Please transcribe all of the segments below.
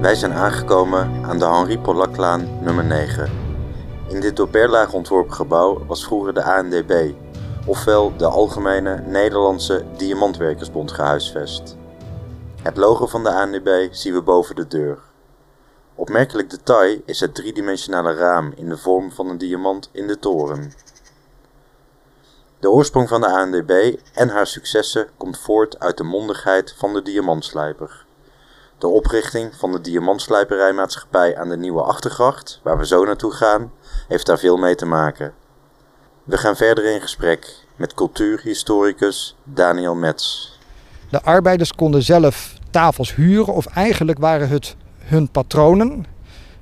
Wij zijn aangekomen aan de Henri Pollaklaan nummer 9. In dit door Berlage ontworpen gebouw was vroeger de ANDB, ofwel de Algemene Nederlandse Diamantwerkersbond gehuisvest. Het logo van de ANDB zien we boven de deur. Opmerkelijk detail is het driedimensionale raam in de vorm van een diamant in de toren. De oorsprong van de ANDB en haar successen komt voort uit de mondigheid van de diamantslijper. De oprichting van de Diamantslijperijmaatschappij aan de Nieuwe Achtergracht, waar we zo naartoe gaan, heeft daar veel mee te maken. We gaan verder in gesprek met cultuurhistoricus Daniel Metz. De arbeiders konden zelf tafels huren, of eigenlijk waren het hun patronen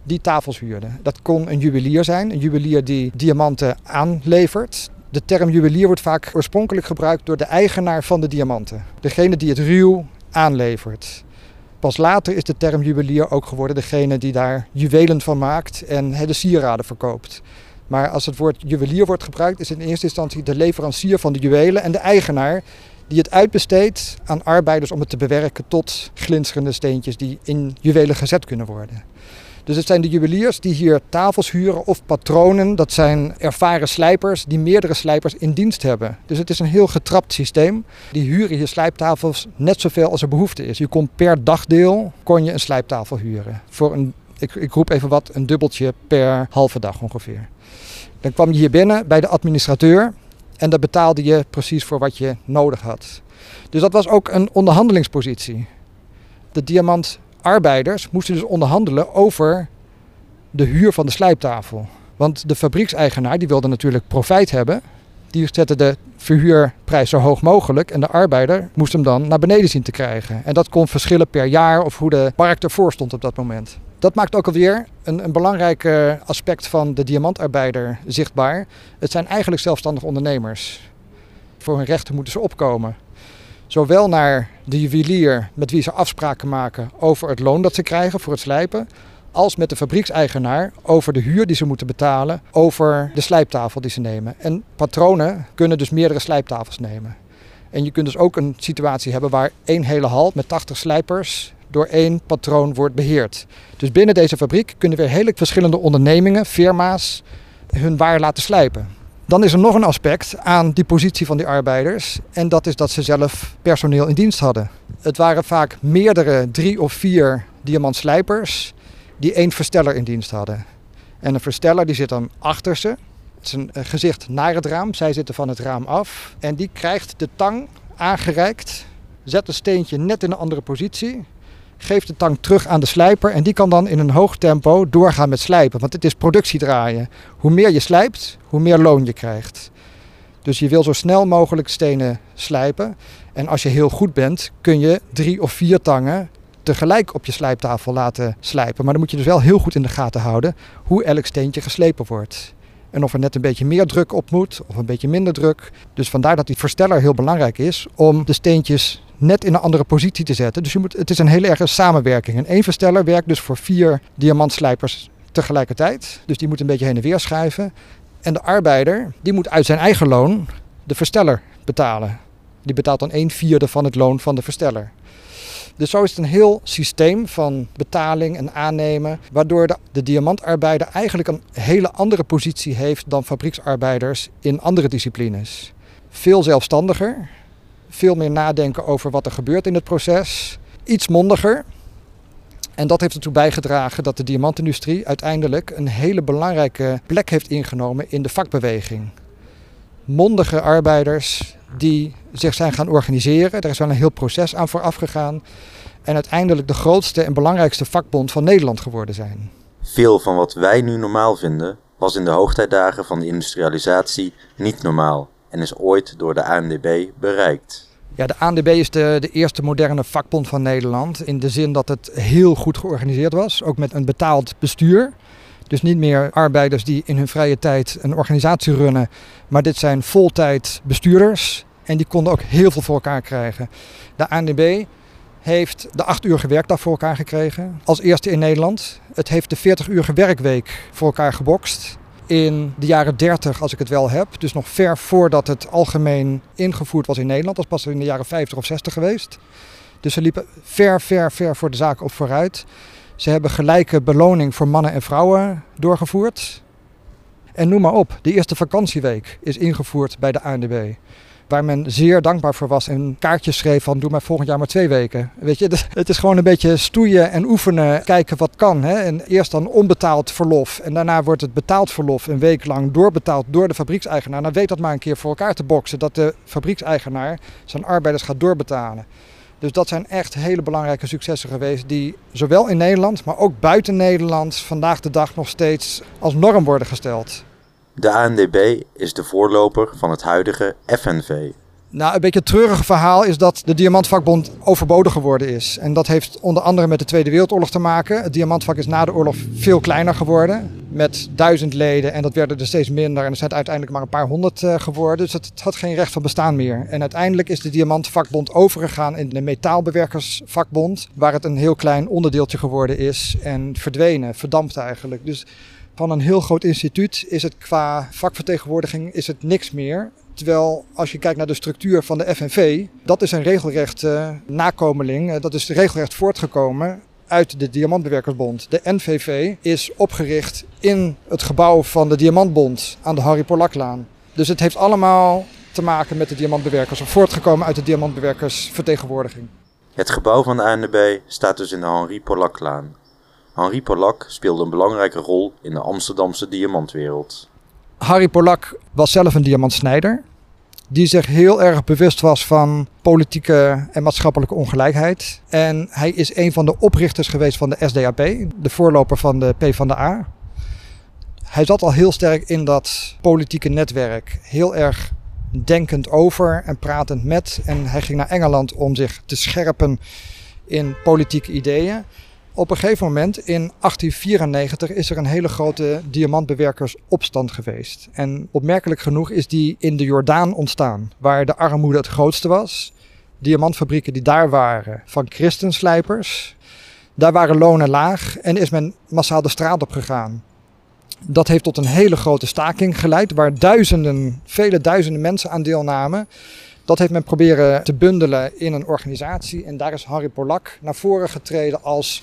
die tafels huurden. Dat kon een juwelier zijn, een juwelier die diamanten aanlevert. De term juwelier wordt vaak oorspronkelijk gebruikt door de eigenaar van de diamanten. Degene die het ruw aanlevert. Pas later is de term juwelier ook geworden degene die daar juwelen van maakt en de sieraden verkoopt. Maar als het woord juwelier wordt gebruikt, is in eerste instantie de leverancier van de juwelen en de eigenaar die het uitbesteedt aan arbeiders om het te bewerken tot glinsterende steentjes die in juwelen gezet kunnen worden. Dus het zijn de juweliers die hier tafels huren of patronen. Dat zijn ervaren slijpers die meerdere slijpers in dienst hebben. Dus het is een heel getrapt systeem. Die huren hier slijptafels net zoveel als er behoefte is. Je kon per dagdeel kon je een slijptafel huren. Voor een, ik, ik roep even wat, een dubbeltje per halve dag ongeveer. Dan kwam je hier binnen bij de administrateur en daar betaalde je precies voor wat je nodig had. Dus dat was ook een onderhandelingspositie. De diamantarbeiders moesten dus onderhandelen over de huur van de slijptafel. Want de fabriekseigenaar die wilde natuurlijk profijt hebben. Die zette de verhuurprijs zo hoog mogelijk en de arbeider moest hem dan naar beneden zien te krijgen. En dat kon verschillen per jaar of hoe de markt ervoor stond op dat moment. Dat maakt ook alweer een, een belangrijk aspect van de diamantarbeider zichtbaar. Het zijn eigenlijk zelfstandig ondernemers. Voor hun rechten moeten ze opkomen. Zowel naar de juwelier met wie ze afspraken maken over het loon dat ze krijgen voor het slijpen, als met de fabriekseigenaar over de huur die ze moeten betalen, over de slijptafel die ze nemen. En patronen kunnen dus meerdere slijptafels nemen. En je kunt dus ook een situatie hebben waar één hele hal met 80 slijpers door één patroon wordt beheerd. Dus binnen deze fabriek kunnen weer hele verschillende ondernemingen, firma's, hun waar laten slijpen. Dan is er nog een aspect aan die positie van die arbeiders. En dat is dat ze zelf personeel in dienst hadden. Het waren vaak meerdere, drie of vier diamantslijpers die één versteller in dienst hadden. En een versteller die zit dan achter ze. Het is een gezicht naar het raam. Zij zitten van het raam af. En die krijgt de tang aangereikt. Zet een steentje net in een andere positie geeft de tang terug aan de slijper en die kan dan in een hoog tempo doorgaan met slijpen. Want het is productiedraaien. Hoe meer je slijpt, hoe meer loon je krijgt. Dus je wil zo snel mogelijk stenen slijpen. En als je heel goed bent, kun je drie of vier tangen tegelijk op je slijptafel laten slijpen. Maar dan moet je dus wel heel goed in de gaten houden hoe elk steentje geslepen wordt. En of er net een beetje meer druk op moet of een beetje minder druk. Dus vandaar dat die versteller heel belangrijk is om de steentjes net in een andere positie te zetten. Dus je moet, het is een hele erge samenwerking. En één versteller werkt dus voor vier diamantslijpers tegelijkertijd. Dus die moet een beetje heen en weer schuiven. En de arbeider die moet uit zijn eigen loon de versteller betalen. Die betaalt dan een vierde van het loon van de versteller. Dus zo is het een heel systeem van betaling en aannemen, waardoor de, diamantarbeider eigenlijk een hele andere positie heeft dan fabrieksarbeiders in andere disciplines. Veel zelfstandiger, veel meer nadenken over wat er gebeurt in het proces, iets mondiger. En dat heeft ertoe bijgedragen dat de diamantindustrie uiteindelijk een hele belangrijke plek heeft ingenomen in de vakbeweging. Mondige arbeiders die zich zijn gaan organiseren. Er is wel een heel proces aan vooraf gegaan. En uiteindelijk de grootste en belangrijkste vakbond van Nederland geworden zijn. Veel van wat wij nu normaal vinden, was in de hoogtijdagen van de industrialisatie niet normaal en is ooit door de ANDB bereikt. Ja, de ANDB is de, de eerste moderne vakbond van Nederland. In de zin dat het heel goed georganiseerd was, ook met een betaald bestuur. Dus niet meer arbeiders die in hun vrije tijd een organisatie runnen, maar dit zijn voltijd bestuurders. En die konden ook heel veel voor elkaar krijgen. De ANDB heeft de 8 uur werkdag voor elkaar gekregen. Als eerste in Nederland. Het heeft de 40 uur werkweek voor elkaar gebokst. In de jaren 30, als ik het wel heb. Dus nog ver voordat het algemeen ingevoerd was in Nederland. Dat was pas in de jaren 50 of 60 geweest. Dus ze liepen ver, ver, ver voor de zaak op vooruit. Ze hebben gelijke beloning voor mannen en vrouwen doorgevoerd. En noem maar op, de eerste vakantieweek is ingevoerd bij de ANDB. Waar men zeer dankbaar voor was en kaartjes schreef van doe maar volgend jaar maar twee weken. Weet je, het is gewoon een beetje stoeien en oefenen, kijken wat kan. Hè? En eerst dan onbetaald verlof en daarna wordt het betaald verlof een week lang doorbetaald door de fabriekseigenaar. Nou weet dat maar een keer voor elkaar te boksen, dat de fabriekseigenaar zijn arbeiders gaat doorbetalen. Dus dat zijn echt hele belangrijke successen geweest die zowel in Nederland, maar ook buiten Nederland vandaag de dag nog steeds als norm worden gesteld. De ANDB is de voorloper van het huidige FNV. Nou, een beetje het treurige verhaal is dat de Diamantvakbond overbodig geworden is. En dat heeft onder andere met de Tweede Wereldoorlog te maken. Het Diamantvak is na de oorlog veel kleiner geworden. Met duizend leden en dat werden er steeds minder. En er zijn uiteindelijk maar een paar honderd eh, geworden. Dus het had geen recht van bestaan meer. En uiteindelijk is de Diamantvakbond overgegaan in de Metaalbewerkersvakbond. Waar het een heel klein onderdeeltje geworden is. En verdwenen, verdampt eigenlijk. Dus van een heel groot instituut is het qua vakvertegenwoordiging is het niks meer. Terwijl als je kijkt naar de structuur van de FNV, dat is een regelrecht uh, nakomeling. Uh, dat is regelrecht voortgekomen uit de Diamantbewerkersbond. De NVV is opgericht in het gebouw van de Diamantbond aan de Harry Polaklaan. Dus het heeft allemaal te maken met de diamantbewerkers, of voortgekomen uit de diamantbewerkersvertegenwoordiging. Het gebouw van de ANDB staat dus in de Henri Polaklaan. Henri Polak speelde een belangrijke rol in de Amsterdamse diamantwereld. Harry Polak was zelf een diamantsnijder. Die zich heel erg bewust was van politieke en maatschappelijke ongelijkheid. En hij is een van de oprichters geweest van de SDAP, de voorloper van de PvdA. Hij zat al heel sterk in dat politieke netwerk. Heel erg denkend over en pratend met. En hij ging naar Engeland om zich te scherpen in politieke ideeën. Op een gegeven moment in 1894 is er een hele grote diamantbewerkersopstand geweest. En opmerkelijk genoeg is die in de Jordaan ontstaan, waar de armoede het grootste was. Diamantfabrieken die daar waren van christenslijpers. Daar waren lonen laag en is men massaal de straat op gegaan. Dat heeft tot een hele grote staking geleid, waar duizenden, vele duizenden mensen aan deelnamen. Dat heeft men proberen te bundelen in een organisatie. En daar is Harry Polak naar voren getreden als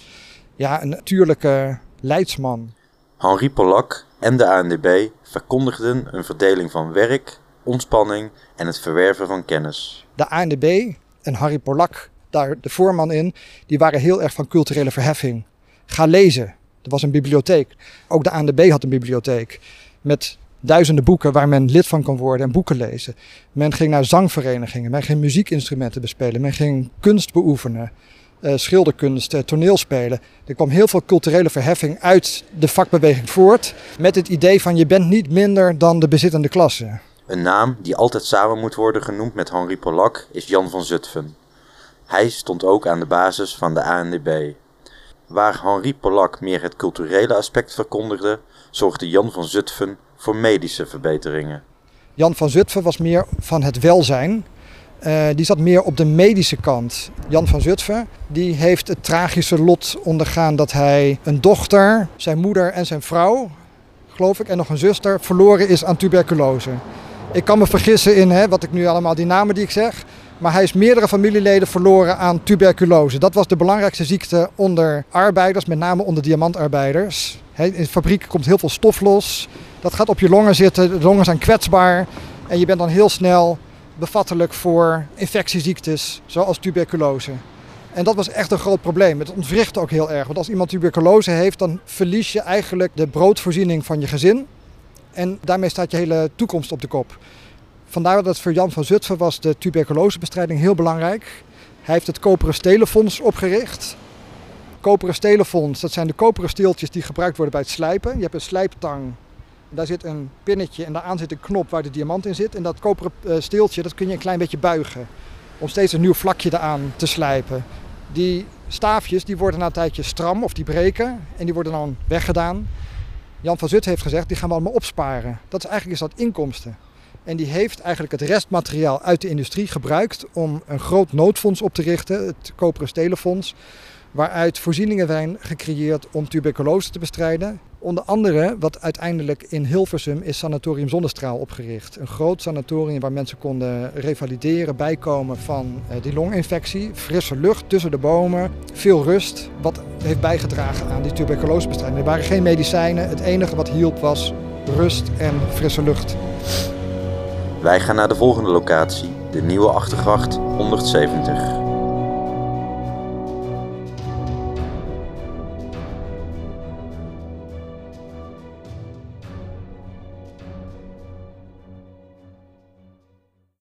ja, een natuurlijke leidsman. Henri Polak en de ANDB verkondigden een verdeling van werk, ontspanning en het verwerven van kennis. De ANDB en Harry Polak, daar de voorman in, die waren heel erg van culturele verheffing. Ga lezen. Er was een bibliotheek. Ook de ANDB had een bibliotheek. Met duizenden boeken waar men lid van kon worden en boeken lezen. Men ging naar zangverenigingen, men ging muziekinstrumenten bespelen, men ging kunst beoefenen. Uh, schilderkunst, uh, toneelspelen. Er kwam heel veel culturele verheffing uit de vakbeweging voort. Met het idee van je bent niet minder dan de bezittende klasse. Een naam die altijd samen moet worden genoemd met Henri Polak is Jan van Zutphen. Hij stond ook aan de basis van de ANDB. Waar Henri Polak meer het culturele aspect verkondigde, zorgde Jan van Zutphen voor medische verbeteringen. Jan van Zutphen was meer van het welzijn. Uh, die zat meer op de medische kant. Jan van Zutphen die heeft het tragische lot ondergaan dat hij een dochter, zijn moeder en zijn vrouw, geloof ik, en nog een zuster verloren is aan tuberculose. Ik kan me vergissen in hè, wat ik nu allemaal, die namen die ik zeg. Maar hij is meerdere familieleden verloren aan tuberculose. Dat was de belangrijkste ziekte onder arbeiders, met name onder diamantarbeiders. In de fabriek komt heel veel stof los. Dat gaat op je longen zitten. De longen zijn kwetsbaar. En je bent dan heel snel bevattelijk voor infectieziektes zoals tuberculose. En dat was echt een groot probleem. Het ontwrichtte ook heel erg. Want als iemand tuberculose heeft, dan verlies je eigenlijk de broodvoorziening van je gezin. En daarmee staat je hele toekomst op de kop. Vandaar dat voor Jan van Zutphen was de tuberculosebestrijding heel belangrijk. Hij heeft het Koperen Stelenfonds opgericht. Koperen Stelenfonds, dat zijn de koperen steeltjes die gebruikt worden bij het slijpen. Je hebt een slijptang daar zit een pinnetje en daaraan zit een knop waar de diamant in zit. En dat koperen eh, steeltje, dat kun je een klein beetje buigen. Om steeds een nieuw vlakje eraan te slijpen. Die staafjes die worden na een tijdje stram of die breken. En die worden dan weggedaan. Jan van Zut heeft gezegd, die gaan we allemaal opsparen. Dat is eigenlijk is dat inkomsten. En die heeft eigenlijk het restmateriaal uit de industrie gebruikt om een groot noodfonds op te richten, het Koperen Stelenfonds. Waaruit voorzieningen zijn gecreëerd om tuberculose te bestrijden Onder andere, wat uiteindelijk in Hilversum is Sanatorium Zonnestraal opgericht. Een groot sanatorium waar mensen konden revalideren, bijkomen van eh, die longinfectie. Frisse lucht tussen de bomen, veel rust. Wat heeft bijgedragen aan die tuberculosebestrijding. Er waren geen medicijnen. Het enige wat hielp was rust en frisse lucht. Wij gaan naar de volgende locatie, de Nieuwe Achtergracht 170.